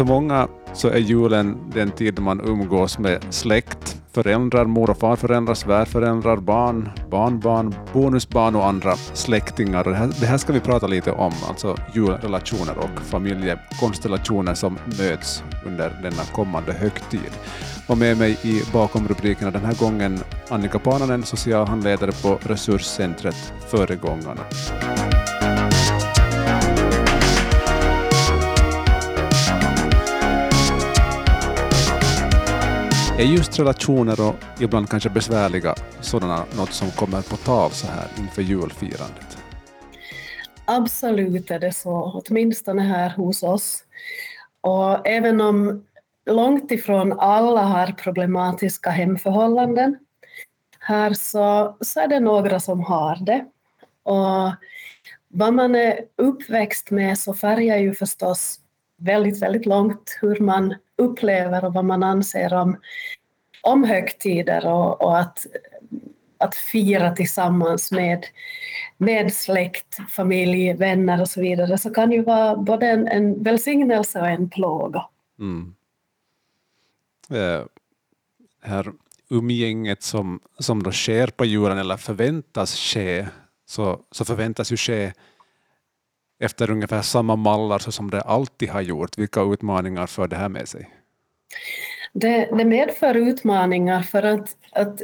För många så är julen den tid då man umgås med släkt, föräldrar, mor och farföräldrar, svärföräldrar, barn, barnbarn, bonusbarn och andra släktingar. Det här, det här ska vi prata lite om, alltså julrelationer och familjekonstellationer som möts under denna kommande högtid. Och med mig i bakom rubrikerna den här gången Annika Pananen, socialhandledare på resurscentret Föregångarna. Är just relationer och ibland kanske besvärliga sådana något som kommer på tal så här inför julfirandet? Absolut är det så, åtminstone här hos oss. Och även om långt ifrån alla har problematiska hemförhållanden här så, så är det några som har det. Och vad man är uppväxt med så färgar ju förstås väldigt, väldigt långt hur man upplever och vad man anser om, om högtider och, och att, att fira tillsammans med, med släkt, familj, vänner och så vidare, så kan ju vara både en, en välsignelse och en plåga. Mm. Det här umgänget som, som då sker på julen eller förväntas ske, så, så förväntas ju ske efter ungefär samma mallar så som det alltid har gjort. Vilka utmaningar för det här med sig? Det, det medför utmaningar för att, att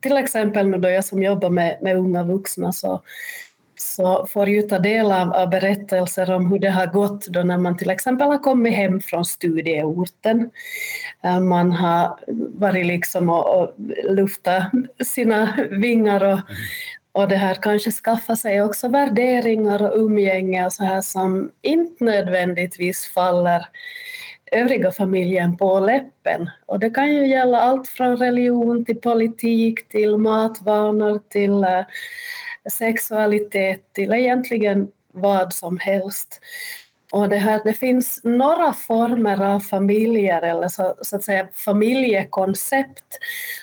till exempel nu då jag som jobbar med, med unga vuxna så, så får ju ta del av, av, berättelser om hur det har gått då när man till exempel har kommit hem från studieorten. Eh, man har varit liksom och, och luftat sina vingar och, och det här kanske skaffa sig också värderingar och umgänge och så här som inte nödvändigtvis faller övriga familjen på läppen. Och det kan ju gälla allt från religion till politik till matvanor till eh, sexualitet till egentligen vad som helst. Och det, här, det finns några former av familjer eller så, så, att säga familjekoncept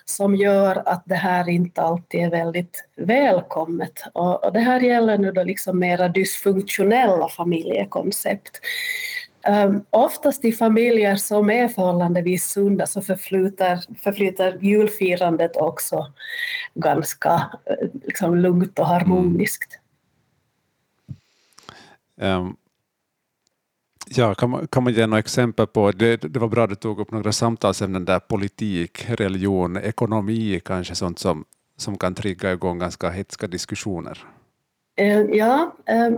som gör att det här inte alltid är väldigt välkommet. Och, och det här gäller nu då liksom mera dysfunktionella familjekoncept. Um, oftast i familjer som är förhållandevis sunda så förflyter, förflyter julfirandet också ganska eh, liksom, lugnt och harmoniskt. Um, Ja, kan man, kan man ge några exempel på, det, det var bra att du tog upp några samtalsämnen där, politik, religion, ekonomi, kanske sånt som, som kan trigga igång ganska hetska diskussioner? Eh, ja, eh,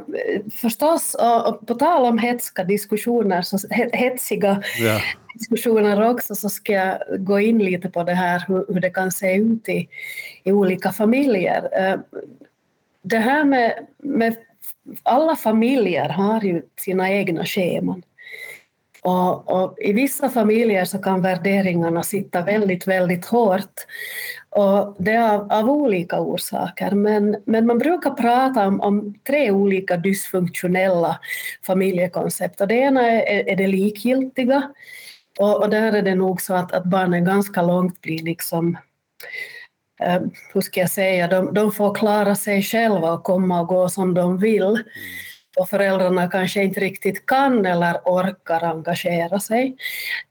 förstås, och på tal om hetska diskussioner, så hetsiga ja. diskussioner också, så ska jag gå in lite på det här hur, det kan se ut i, i olika familjer. Eh, det här med, med alla familjer har ju sina egna scheman. Och, och, I vissa familjer så kan värderingarna sitta väldigt, väldigt hårt. Och det är av, av olika orsaker. Men, men man brukar prata om, om, tre olika dysfunktionella familjekoncept. Och det ena är, är det likgiltiga. Och, och, där är det nog så att, att barnen ganska långt blir liksom eh, hur ska jag säga, de, de får klara sig själva och komma och gå som de vill. Mm. Och föräldrarna kanske inte riktigt kan eller orkar engagera sig.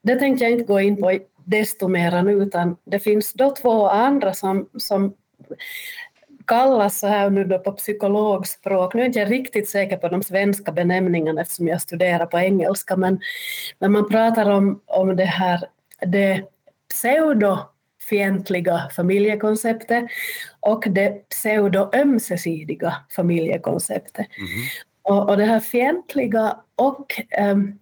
Det tänkte jag inte gå in på desto mer utan det finns då två andra som, som kallas så här nu då på psykologspråk, nu är jag inte riktigt säker på de svenska benämningarna eftersom jag studerar på engelska, men, men man pratar om, om det här det pseudo fientliga familjekonceptet och det pseudo-ömsesidiga familjekonceptet. Mm. Och, och det här fientliga och um,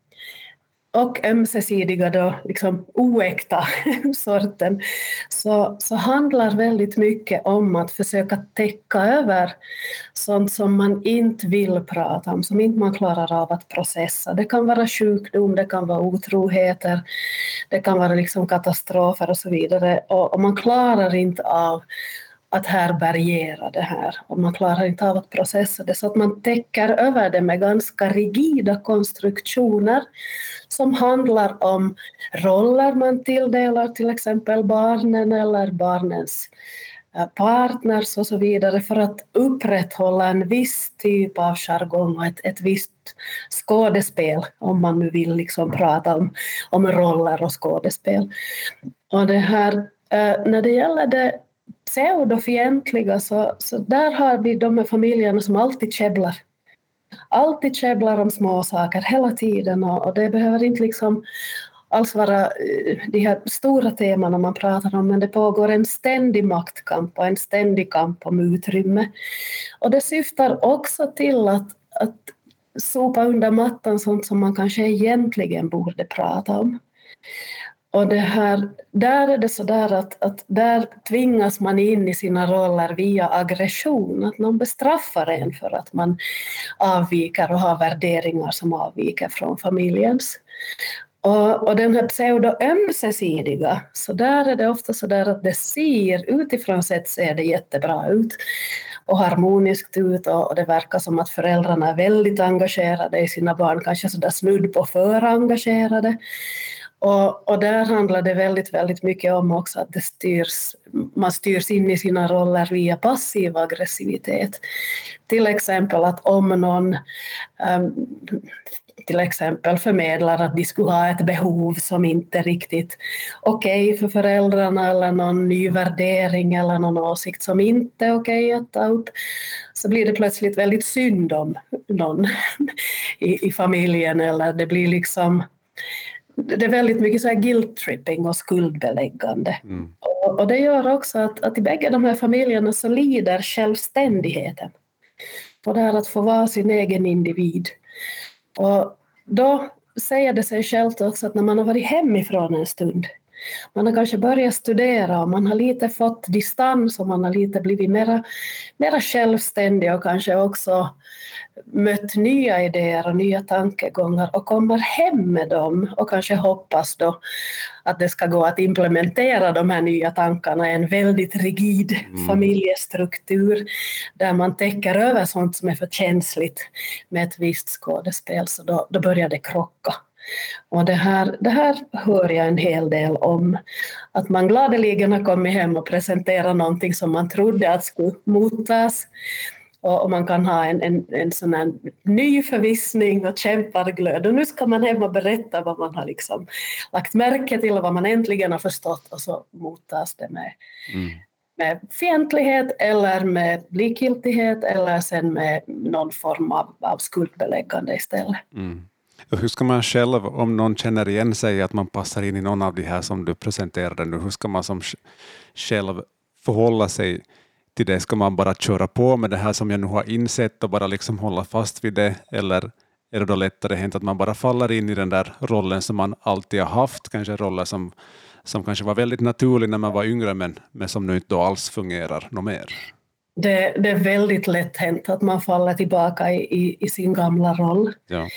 och ömsesidiga då, liksom oäkta sorten, så, så handlar väldigt mycket om att försöka täcka över sånt som man inte vill prata om, som inte man klarar av att processa. Det kan vara sjukdom, det kan vara otroheter, det kan vara liksom katastrofer och så vidare. Och, och man klarar inte av att härbärgera det här och man klarar inte av att processa det så att man täcker över det med ganska rigida konstruktioner som handlar om roller man tilldelar till exempel barnen eller barnens eh, partners och så vidare för att upprätthålla en viss typ av jargong och ett, ett visst skådespel, om man nu vill liksom prata om, om roller och skådespel. Och det här, eh, när det gäller det pseudofientliga så, så där har vi de här familjerna som alltid käbblar. Alltid käbblar om småsaker, hela tiden och, och det behöver inte liksom alls vara eh, de här stora temana man pratar om, men det pågår en ständig maktkamp och en ständig kamp om utrymme. Och det syftar också till att, att sopa under mattan sånt som man kanske egentligen borde prata om. Och det här, där är det så där att, att där tvingas man in i sina roller via aggression, att någon bestraffar en för att man avviker och har värderingar som avviker från familjens. Och, och den här pseudo-ömsesidiga, så där är det ofta så där att det ser, utifrån sett ser det jättebra ut och harmoniskt ut och, och det verkar som att föräldrarna är väldigt engagerade i sina barn, kanske sådär snudd på för engagerade. Och, och, där handlar det väldigt, väldigt mycket om också att det styrs, man styrs in i sina roller via passiv aggressivitet. Till exempel att om någon um, till exempel förmedlar att de skulle ha ett behov som inte är riktigt okej okay för föräldrarna eller någon ny värdering eller någon åsikt som inte är okej okay att ta upp, så blir det plötsligt väldigt synd om någon i, i familjen eller det blir liksom det är väldigt mycket så här guilt-tripping och skuldbeläggande. Mm. Och, och, det gör också att, att i bägge de här familjerna så lider självständigheten. På det här att få vara sin egen individ. Och då säger det sig självt också att när man har varit hemifrån en stund, man har kanske börjat studera och man har lite fått distans och man har lite blivit mera, mera självständig och kanske också mött nya idéer och nya tankegångar och kommer hem med dem och kanske hoppas då att det ska gå att implementera de här nya tankarna i en väldigt rigid mm. familjestruktur där man täcker över sånt som är för känsligt med ett visst skådespel, så då, då börjar det krocka. Och det här, det här hör jag en hel del om. Att man gladeligen har kommit hem och presenterat någonting som man trodde att skulle mottas och, man kan ha en, en, en sån här ny förvissning och kämparglöd. Och nu ska man hem och berätta vad man har liksom lagt märke till och vad man äntligen har förstått och så mottas det med, mm. med fientlighet eller med likgiltighet eller sen med någon form av, av skuldbeläggande istället. Mm. Hur ska man själv, om någon känner igen sig att man passar in i någon av de här som du presenterade nu, hur ska man som själv förhålla sig till det? Ska man bara köra på med det här som jag nu har insett och bara liksom hålla fast vid det, eller är det då lättare hänt att man bara faller in i den där rollen som man alltid har haft, kanske roller som, som kanske var väldigt naturlig när man var yngre, men, men som nu inte alls fungerar något mer? Det, det, är väldigt lätt hänt att man faller tillbaka i, i, i sin gamla roll. Ja.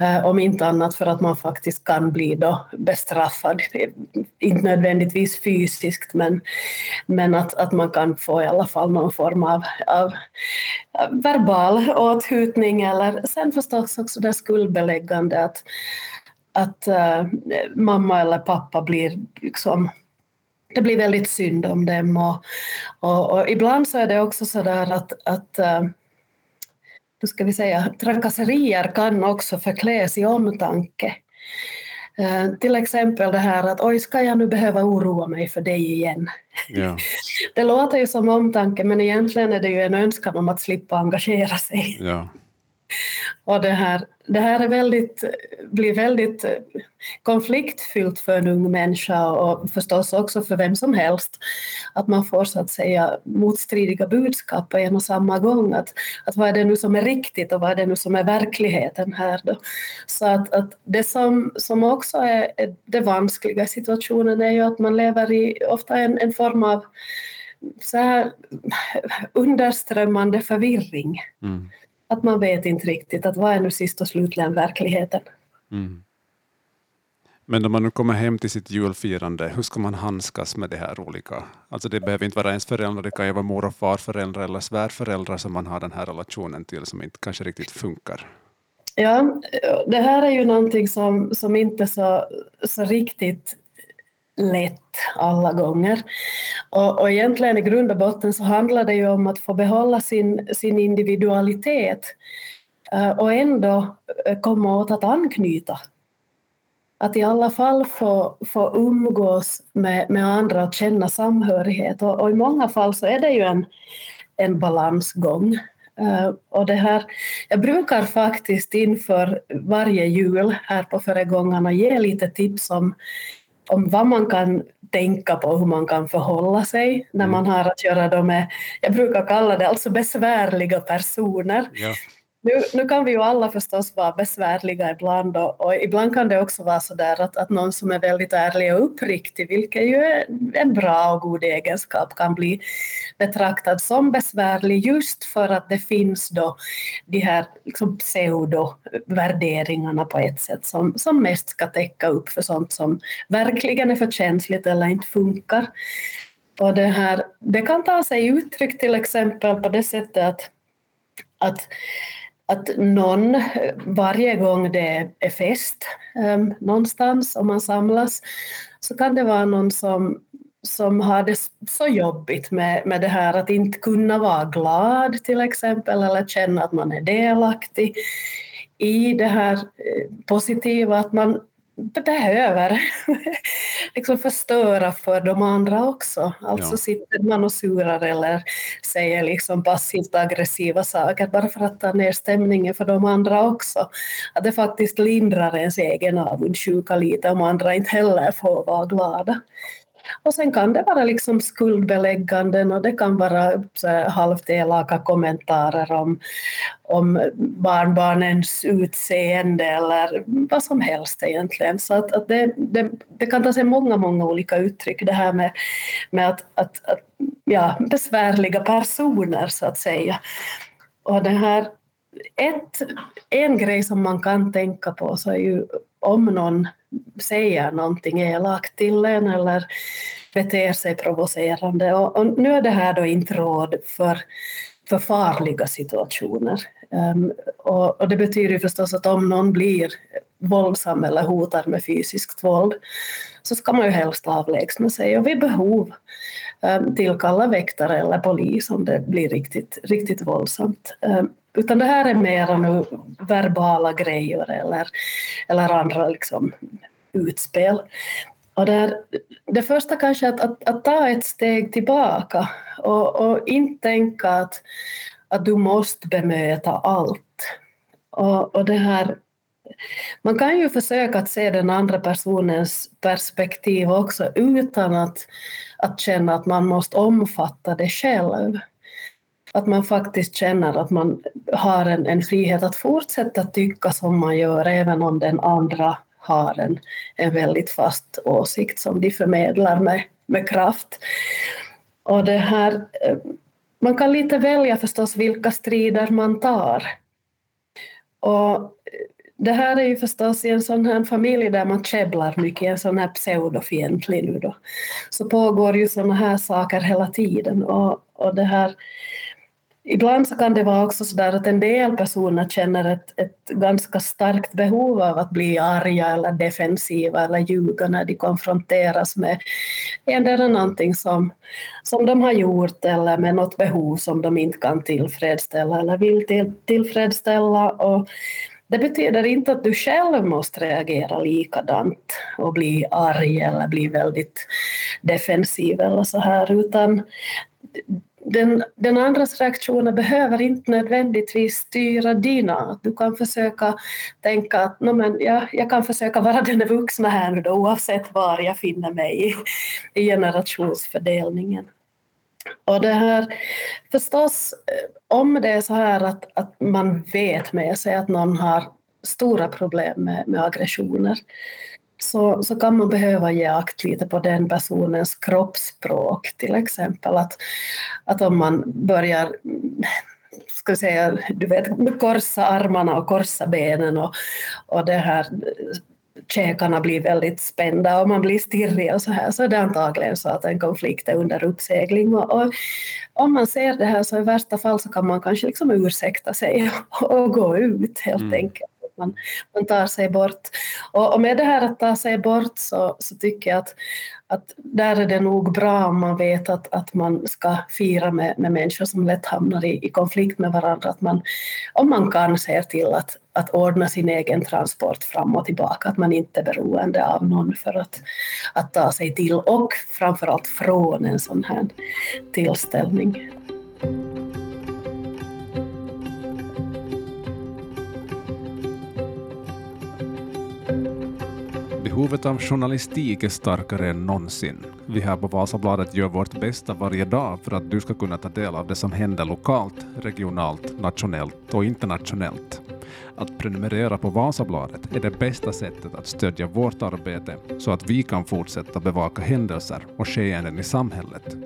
Eh, om inte annat för att man faktiskt kan bli då bestraffad, inte nödvändigtvis fysiskt men, men att, att man kan få i alla fall någon form av, av verbal åthutning eller sen förstås också det skuldbeläggande att, att äh, mamma eller pappa blir liksom det blir väldigt synd om dem och, och, och ibland så är det också så där att, att äh, hur ska vi säga, trakasserier kan också förkläs i omtanke. Uh, till exempel det här att oj, ska jag nu behöva oroa mig för dig igen? Ja. det låter ju som omtanke, men egentligen är det ju en önskan om att slippa engagera sig. Ja. Och det här, det här är väldigt, blir väldigt konfliktfyllt för en ung människa och förstås också för vem som helst. Att man får så att säga motstridiga budskap på en och samma gång. Att, att vad är det nu som är riktigt och vad är det nu som är verkligheten här då? Så att, att det som, som också är det vanskliga i situationen är ju att man lever i ofta en, en form av så här underströmmande förvirring. Mm att man vet inte riktigt att vad är nu sist och slutligen verkligheten. Mm. Men om man nu kommer hem till sitt julfirande, hur ska man handskas med det här olika? Alltså det behöver inte vara ens föräldrar, det kan ju vara mor och farföräldrar eller svärföräldrar som man har den här relationen till som inte kanske riktigt funkar. Ja, det här är ju någonting som, som inte så, så riktigt lätt alla gånger. Och, och egentligen i grund och botten så handlar det ju om att få behålla sin, sin individualitet eh, och ändå eh, komma åt att anknyta. Att i alla fall få, få umgås med, med andra och känna samhörighet. Och, och i många fall så är det ju en, en balansgång. Uh, och det här, jag brukar faktiskt inför varje jul här på föregångarna ge lite tips om, om vad man kan tänka på hur man kan förhålla sig när man mm. har att göra med, jag brukar kalla det alltså besvärliga personer. Ja. Nu, nu kan vi ju alla förstås vara besvärliga ibland och, och, ibland kan det också vara så där att, att någon som är väldigt ärlig och uppriktig, vilket ju är en bra och god egenskap, kan bli betraktad som besvärlig just för att det finns då de här liksom pseudovärderingarna på ett sätt som, som mest ska täcka upp för sånt som verkligen är för känsligt eller inte funkar. Och det, här, det kan ta sig uttryck till exempel på det sättet att, att att någon, varje gång det är fest um, någonstans och man samlas, så kan det vara någon som, som har det så jobbigt med, med det här att inte kunna vara glad till exempel, eller känna att man är delaktig i det här eh, positiva, att man behöver liksom förstöra för de andra också. Alltså ja. sitter man och surar eller säger liksom passivt aggressiva saker bara för att ta ner stämningen för de andra också. Att det faktiskt lindrar ens egen avundsjuka lite om andra inte heller får vara glada. Och sen kan det vara liksom skuldbelägganden och det kan vara halvt elaka kommentarer om, om barnbarnens utseende eller vad som helst egentligen. Så att, att det, det, det, kan ta sig många, många olika uttryck det här med, med att, att, att ja, besvärliga personer så att säga. Och det här, ett, en grej som man kan tänka på så är ju om någon säger någonting elakt till en eller beter sig provocerande. Och, och nu är det här då inte råd för, för farliga situationer. Um, och, och, det betyder förstås att om någon blir våldsam eller hotar med fysiskt våld så ska man ju helst avlägsna sig och vid behov um, tillkalla väktare eller polis om det blir riktigt, riktigt våldsamt. Um, utan det här är mera nu verbala grejer eller, eller andra liksom utspel. Och där, det första kanske är att, att, att, ta ett steg tillbaka och, och inte tänka att, att du måste bemöta allt. Och, och det här, man kan ju försöka att se den andra personens perspektiv också utan att, att känna att man måste omfatta det själv att man faktiskt känner att man har en, en frihet att fortsätta tycka som man gör även om den andra har en, en väldigt fast åsikt som de förmedlar med, med kraft. Och det här, eh, man kan lite välja förstås vilka strider man tar. Och eh, det här är ju förstås i en sån här familj där man käbblar mycket, en sån här pseudofientlig nu då, så pågår ju såna här saker hela tiden. Och, och det här, Ibland så kan det vara också så där att en del personer känner ett, ett ganska starkt behov av att bli arga eller defensiva eller ljuga när de konfronteras med endera någonting som, som de har gjort eller med något behov som de inte kan tillfredsställa eller vill till, tillfredsställa. Och det betyder inte att du själv måste reagera likadant och bli arg eller bli väldigt defensiv eller så här, utan den, den andras reaktioner behöver inte nödvändigtvis styra dina. Du kan försöka tänka att men ja, jag kan försöka vara den vuxna här nu då, oavsett var jag finner mig i, i generationsfördelningen. Och det här, förstås, eh, om det är så här att, att man vet med sig att någon har stora problem med, med aggressioner, så, så kan man behöva ge akt lite på den personens kroppsspråk till exempel. Att, att om man börjar ska säga, du vet, korsa armarna och korsa benen och, och det här käkarna blir väldigt spända och man blir stirrig och så här, så är det antagligen så att en konflikt är under uppsegling. Och, och om man ser det här så i värsta fall så kan man kanske liksom ursäkta sig och, och gå ut helt mm. enkelt att man, man tar sig bort. Och, och, med det här att ta sig bort så, så tycker jag att, att där är det nog bra om man vet att, att man ska fira med, med människor som lätt hamnar i, i konflikt med varandra, att man, om man kan, ser till att, att ordna sin egen transport fram och tillbaka, att man inte är beroende av någon för att, att ta sig till och framförallt från en sån här tillställning. Behovet av journalistik är starkare än någonsin. Vi här på Vasabladet gör vårt bästa varje dag för att du ska kunna ta del av det som händer lokalt, regionalt, nationellt och internationellt. Att prenumerera på Vasabladet är det bästa sättet att stödja vårt arbete så att vi kan fortsätta bevaka händelser och skeenden i samhället.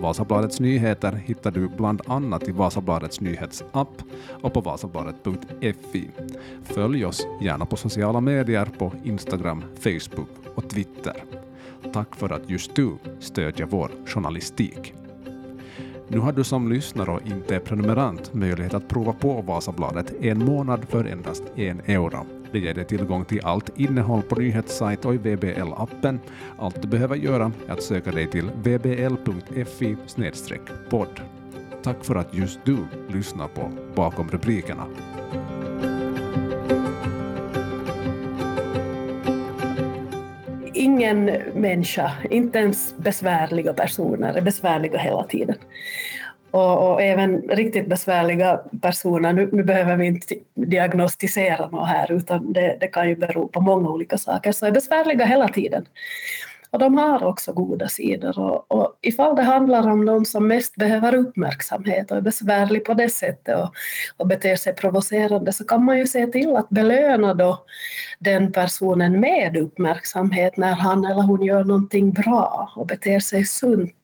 Vasabladets nyheter hittar du bland annat i Vasabladets nyhetsapp och på vasabladet.fi. Följ oss gärna på sociala medier på Instagram, Facebook och Twitter. Tack för att just du stödjer vår journalistik. Nu har du som lyssnare och inte är prenumerant möjlighet att prova på Vasabladet en månad för endast en euro. Det ger dig tillgång till allt innehåll på nyhetssajt och i VBL-appen. Allt du behöver göra är att söka dig till vbl.fi podd. Tack för att just du lyssnar på Bakom rubrikerna. Ingen människa, inte ens besvärliga personer, är besvärliga hela tiden och, och, även riktigt besvärliga personer, nu, nu, behöver vi inte diagnostisera något här, utan det, det, kan ju bero på många olika saker, så är besvärliga hela tiden. Och de har också goda sidor. Och, och ifall det handlar om någon som mest behöver uppmärksamhet och är besvärlig på det sättet och, och beter sig provocerande så kan man ju se till att belöna då den personen med uppmärksamhet när han eller hon gör någonting bra och beter sig sunt.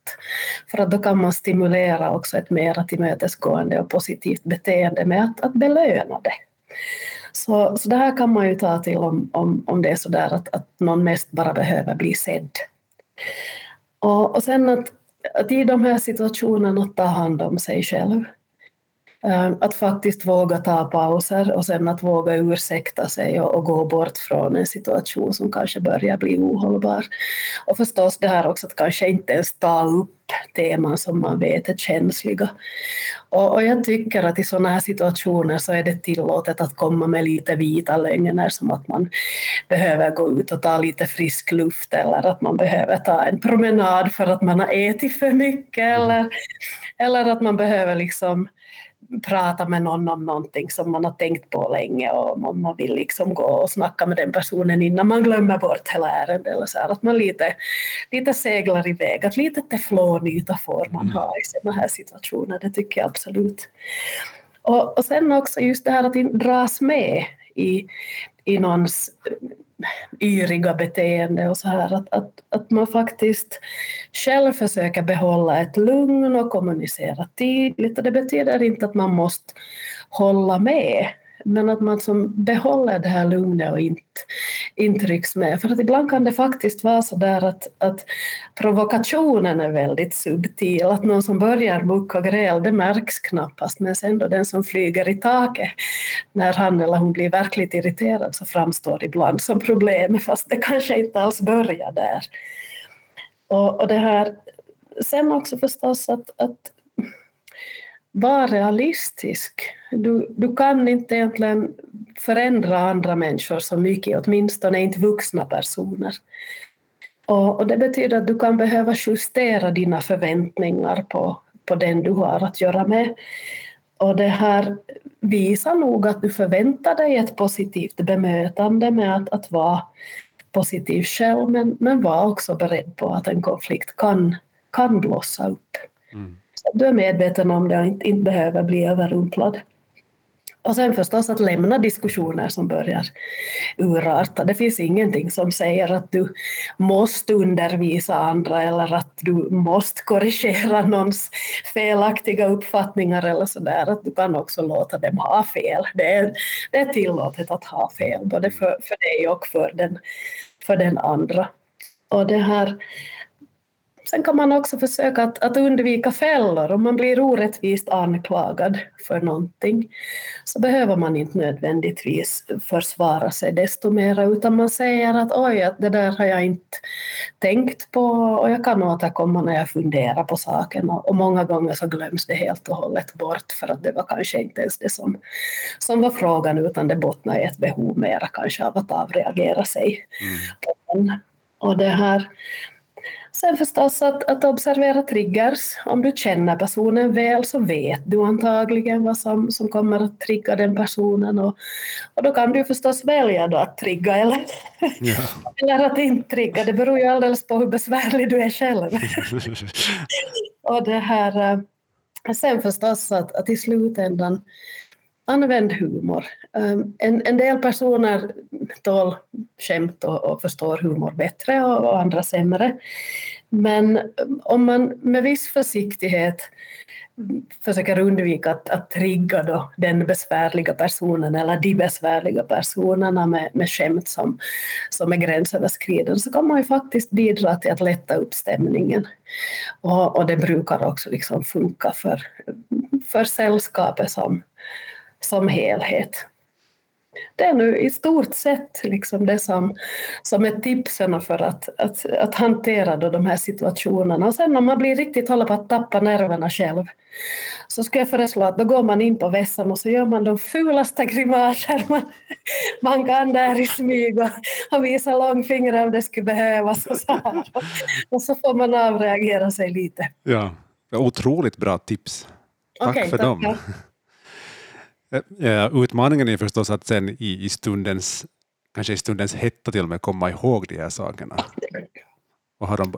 För att då kan man stimulera också ett mera tillmötesgående och positivt beteende med att, att belöna det. Så, så det här kan man ju ta till om, om, om det är så där att, att någon mest bara behöver bli sedd. Och, och sen att, att i de här situationerna ta hand om sig själv. Eh, att faktiskt våga ta pauser och sen att våga ursäkta sig och, och, gå bort från en situation som kanske börjar bli ohållbar. Och förstås det här också att kanske inte ens ta upp teman som man vet är känsliga. Och, och jag tycker att i sådana här situationer så är det tillåtet att komma med lite vita lögner som att man behöver gå ut och ta lite frisk luft eller att man behöver ta en promenad för att man har ätit för mycket eller, eller att man behöver liksom prata med någon om någonting som man har tänkt på länge och man vill liksom gå och snacka med den personen innan man glömmer bort hela ärendet. Eller så här, att man lite, lite seglar iväg, att lite teflonyta får man ha i sådana här situationer, det tycker jag absolut. Och, och sen också just det här att dras med i, i någons yriga beteende och så här, att, att, att man faktiskt själv försöker behålla ett lugn och kommunicera tydligt. Och det betyder inte att man måste hålla med, men att man som behåller det här lugnet och inte, inte rycks med. För att ibland kan det faktiskt vara så där att, att provokationen är väldigt subtil, att någon som börjar mucka gräl, det märks knappast, men sen då den som flyger i taket, när han eller hon blir verkligt irriterad så framstår ibland som problem, fast det kanske inte alls börjar där. Och, och det här, sen också förstås att, att var realistisk. Du, du kan inte egentligen förändra andra människor så mycket, åtminstone inte vuxna personer. Och, och, det betyder att du kan behöva justera dina förväntningar på, på den du har att göra med. Och det här visar nog att du förväntar dig ett positivt bemötande med att, att vara positiv själv, men, men var också beredd på att en konflikt kan, kan blossa upp. Mm. Du är medveten om det och inte, inte behöver bli överrumplad. Och sen förstås att lämna diskussioner som börjar urarta. Det finns ingenting som säger att du måste undervisa andra eller att du måste korrigera någons felaktiga uppfattningar eller sådär. Att du kan också låta dem ha fel. Det är, det är tillåtet att ha fel, både för, för dig och för den, för den andra. Och det här Sen kan man också försöka att, att undvika fällor. Om man blir orättvist anklagad för någonting så behöver man inte nödvändigtvis försvara sig desto mer utan man säger att oj, att det där har jag inte tänkt på och jag kan återkomma när jag funderar på saken och, och många gånger så glöms det helt och hållet bort för att det var kanske inte ens det som, som var frågan utan det bottnar i ett behov mera kanske av att avreagera sig. Mm. Och det här Sen förstås att, att observera triggers. Om du känner personen väl så vet du antagligen vad som, som kommer att trigga den personen och, och då kan du förstås välja då att trigga eller, ja. eller att inte trigga. Det beror ju alldeles på hur besvärlig du är själv. och det här, eh, sen förstås att, att i slutändan använd humor. Um, en, en del personer tål skämt och, och förstår humor bättre och, och, andra sämre. Men ehm, om man med viss försiktighet försöker undvika att, att trigga då den besvärliga personen eller de besvärliga personerna med, med skämt som, som är gränsöverskridande så kan man ju faktiskt bidra till att lätta upp stämningen. Och, och det brukar också liksom funka för, för sällskapet som, som helhet. Det är nu i stort sett liksom det som, som är tipsen för att, att, att hantera då de här situationerna. Och sen om man blir riktigt håller på att tappa nerverna själv så ska jag föreslå att då går man in på vässan och så gör man de fulaste grimaser man, man kan där i smyg och, och visa långfingrar om det skulle behövas. Och så, här. och så får man avreagera sig lite. Ja, otroligt bra tips. Tack okay, för tack, dem. Ja. Eh, utmaningen är förstås att sen i, i stundens, kanske i stundens hetta till och med komma ihåg de här sakerna och ha dem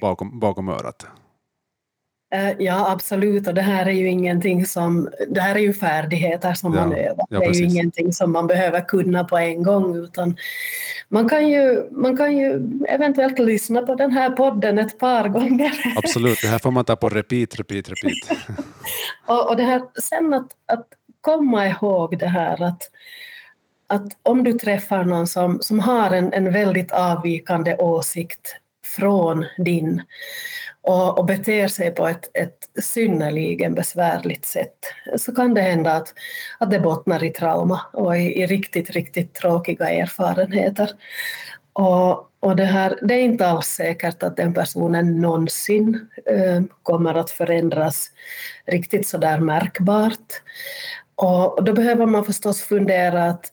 bakom, bakom örat. Eh, ja, absolut. Och det här är ju ingenting som... Det här är ju färdigheter som ja, man övar. Ja, det är ju ingenting som man behöver kunna på en gång, utan man kan ju, man kan ju eventuellt lyssna på den här podden ett par gånger. Absolut, det här får man ta på repeat, repeat, repeat. och, och det här sen att, att komma ihåg det här att, att om du träffar någon som, som har en, en väldigt avvikande åsikt från din och, och beter sig på ett, ett synnerligen besvärligt sätt så kan det hända att, att det bottnar i trauma och i, i riktigt, riktigt tråkiga erfarenheter. Och, och det, här, det är inte alls säkert att den personen någonsin eh, kommer att förändras riktigt så där märkbart. Och då behöver man förstås fundera att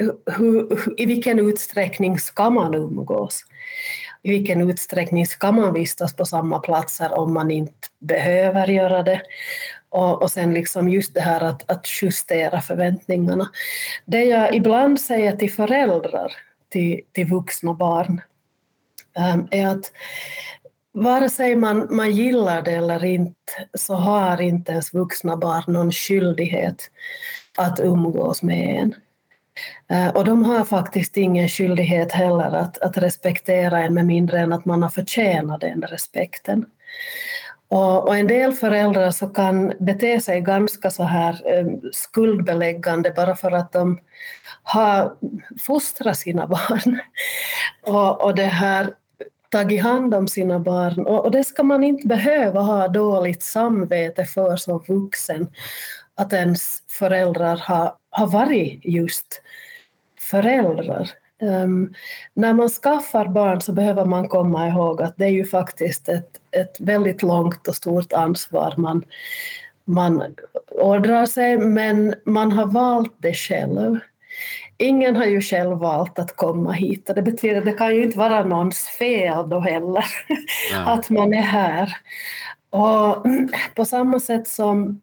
eh, hur, i vilken utsträckning ska man umgås? I vilken utsträckning ska man vistas på samma platser om man inte behöver göra det? Och, och sen liksom just det här att, att justera förväntningarna. Det jag ibland säger till föräldrar till, till vuxna barn eh, är att vare sig man, man gillar det eller inte så har inte ens vuxna barn någon skyldighet att umgås med en. Eh, och de har faktiskt ingen skyldighet heller att, att respektera en med mindre än att man har förtjänat den respekten. Och, och, en del föräldrar så kan bete sig ganska så här eh, skuldbeläggande bara för att de har fostrat sina barn. Och, och det här tagit hand om sina barn och, och det ska man inte behöva ha dåligt samvete för som vuxen att ens föräldrar har, har varit just föräldrar. Um, när man skaffar barn så behöver man komma ihåg att det är ju faktiskt ett, ett väldigt långt och stort ansvar man, man ådrar sig, men man har valt det själv. Ingen har ju själv valt att komma hit och det betyder att det kan ju inte vara någons fel då heller att man är här. Och på samma sätt som,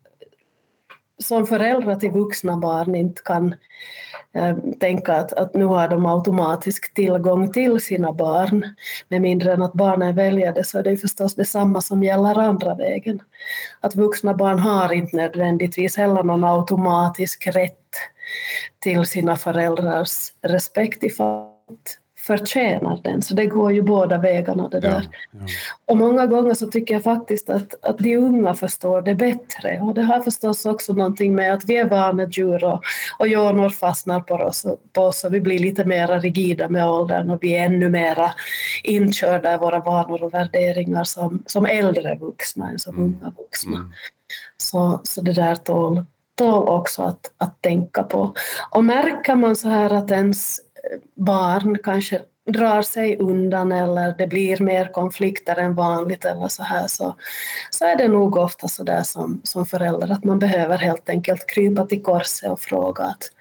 som föräldrar till vuxna barn inte kan äh, tänka att, att nu har de automatisk tillgång till sina barn med mindre än att barnen väljer det så är det förstås detsamma som gäller andra vägen. Att vuxna barn har inte nödvändigtvis heller någon automatisk rätt till sina föräldrars respekt ifall förtjänar den. Så det går ju båda vägarna det där. Ja, ja. Och många gånger så tycker jag faktiskt att, att de unga förstår det bättre. Och det har förstås också någonting med att vi är vanedjur och, och hjärnor fastnar på oss, på oss och vi blir lite mer rigida med åldern och vi är ännu mer inkörda i våra vanor och värderingar som, som äldre vuxna än som mm. unga vuxna. Mm. Så, så det där tål, tål också att, att tänka på. Och märker man så här att ens barn kanske drar sig undan eller det blir mer konflikter än vanligt eller så här så, så är det nog ofta så där som, som förälder att man behöver helt enkelt krypa till korset och fråga att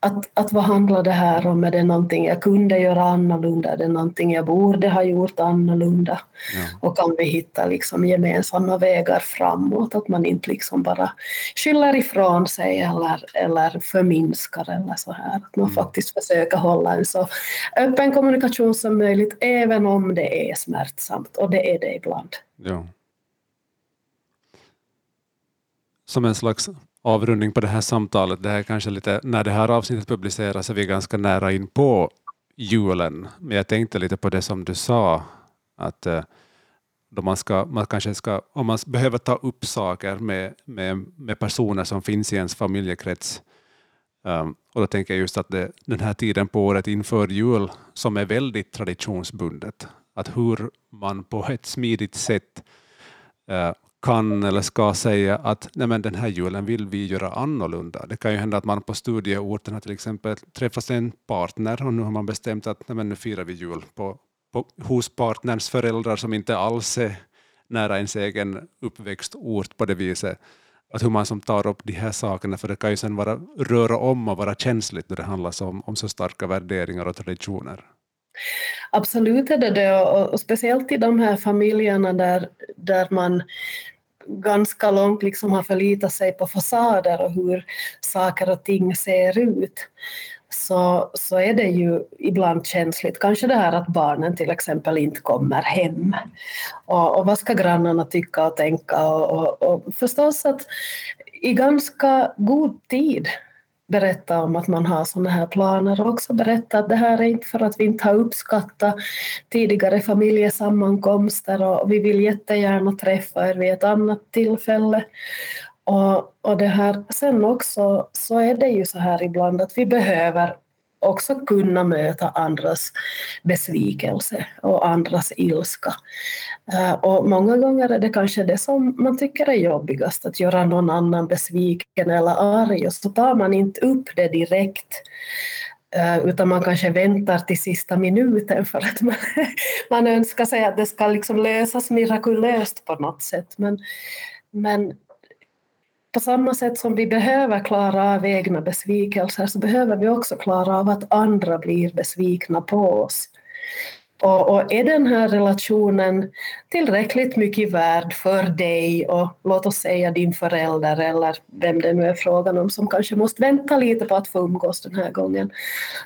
att, att vad handlar det här om? Är det någonting jag kunde göra annorlunda? Är det någonting jag borde ha gjort annorlunda? Ja. Och kan vi hitta liksom gemensamma vägar framåt? Att man inte liksom bara skyller ifrån sig eller, eller förminskar eller så här. Att man mm. faktiskt försöker hålla en så öppen kommunikation som möjligt även om det är smärtsamt och det är det ibland. Ja. Som en slags avrundning på det här samtalet. Det här kanske lite, när det här avsnittet publiceras är vi ganska nära in på julen, men jag tänkte lite på det som du sa, att eh, då man, ska, man kanske ska, om man behöver ta upp saker med, med, med personer som finns i ens familjekrets, um, och då tänker jag just att det, den här tiden på året inför jul, som är väldigt traditionsbundet, att hur man på ett smidigt sätt uh, kan eller ska säga att nej men den här julen vill vi göra annorlunda. Det kan ju hända att man på studieorten har till exempel träffat en partner och nu har man bestämt att nej men nu firar vi jul på, på, hos partners föräldrar som inte alls är nära ens egen uppväxtort på det viset. Att hur man som tar upp de här sakerna, för det kan ju sen vara, röra om och vara känsligt när det handlar om, om så starka värderingar och traditioner. Absolut är det det, och, och speciellt i de här familjerna där, där man ganska långt liksom har förlitat sig på fasader och hur saker och ting ser ut så, så är det ju ibland känsligt. Kanske det här att barnen till exempel inte kommer hem. Och, och vad ska grannarna tycka och tänka? Och, och, och förstås att i ganska god tid berätta om att man har sådana här planer och också berätta att det här är inte för att vi inte har uppskattat tidigare familjesammankomster och vi vill jättegärna träffa er vid ett annat tillfälle. Och, och det här, sen också så är det ju så här ibland att vi behöver också kunna möta andras besvikelse och andras ilska. Eh, och många gånger är det kanske det som man tycker är jobbigast, att göra någon annan besviken eller arg, och så tar man inte upp det direkt eh, utan man kanske väntar till sista minuten för att man, man önskar sig att det ska liksom lösas mirakulöst på något sätt. Men, men på samma sätt som vi behöver klara av egna besvikelser så behöver vi också klara av att andra blir besvikna på oss. Och, och, är den här relationen tillräckligt mycket värd för dig och låt oss säga din förälder eller vem det nu är frågan om som kanske måste vänta lite på att få umgås den här gången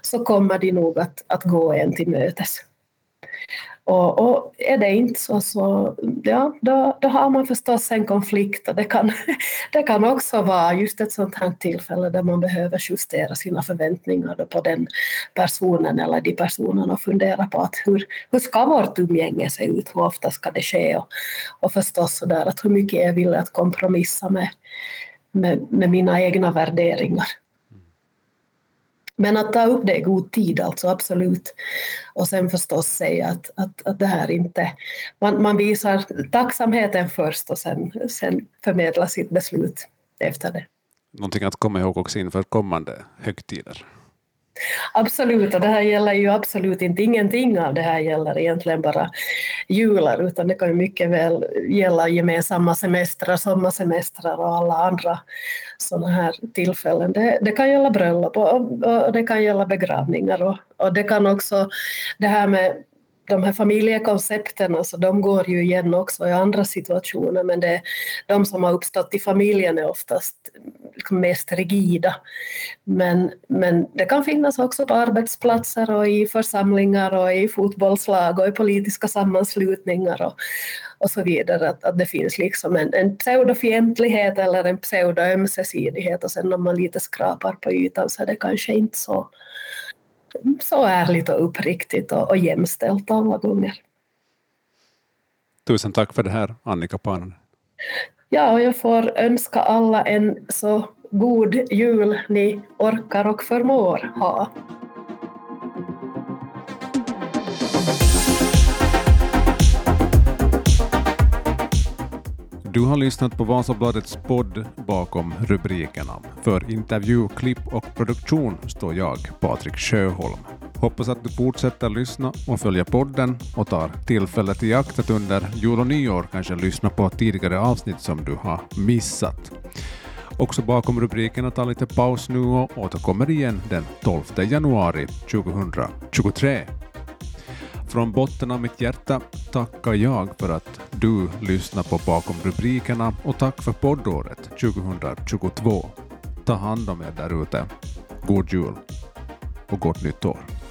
så kommer de nog att, att gå en till mötes. Och, och, är det inte så, så ja, då, då har man förstås en konflikt och det kan, det kan också vara just ett sånt här tillfälle där man behöver justera sina förväntningar på den personen eller de personerna och fundera på att hur, hur ska vårt umgänge se ut, hur ofta ska det ske och, och förstås så där att hur mycket är jag villig att kompromissa med, med, med mina egna värderingar. Men att ta upp det i god tid, alltså absolut. Och sen förstås säga att, att, att det här inte... Man, man visar tacksamheten först och sen, sen förmedla sitt beslut efter det. Någonting att komma ihåg också inför kommande högtider. Absolut, och det här gäller ju absolut inte, ingenting av det här gäller egentligen bara jular, utan det kan ju mycket väl gälla gemensamma semestrar, sommarsemestrar och alla andra sådana här tillfällen. Det, det kan gälla bröllop och, och, det kan gälla begravningar och, och det kan också det här med de här familjekoncepten, alltså, de går ju igen också i andra situationer, men det, de som har uppstått i familjen är oftast liksom, mest rigida. Men, men det kan finnas också på arbetsplatser och i församlingar och i fotbollslag och i politiska sammanslutningar och, och så vidare. Att, att det finns liksom en, en pseudofientlighet eller en pseudoömsesidighet och sen om man lite skrapar på ytan så är det kanske inte så så ärligt och uppriktigt och, och jämställt alla gånger. Tusen tack för det här, Annika Paananen. Ja, och jag får önska alla en så god jul ni orkar och förmår ha. Du har lyssnat på Vasabladets podd bakom rubrikerna. För intervju, klipp och produktion står jag, Patrik Sjöholm. Hoppas att du fortsätter lyssna och följa podden och tar tillfället i akt att under jul och nyår kanske lyssna på tidigare avsnitt som du har missat. Också bakom rubrikerna tar lite paus nu och återkommer igen den 12 januari 2023. Från botten av mitt hjärta tackar jag för att du lyssnar på Bakom rubrikerna och tack för poddåret 2022. Ta hand om er där ute. God jul och gott nytt år.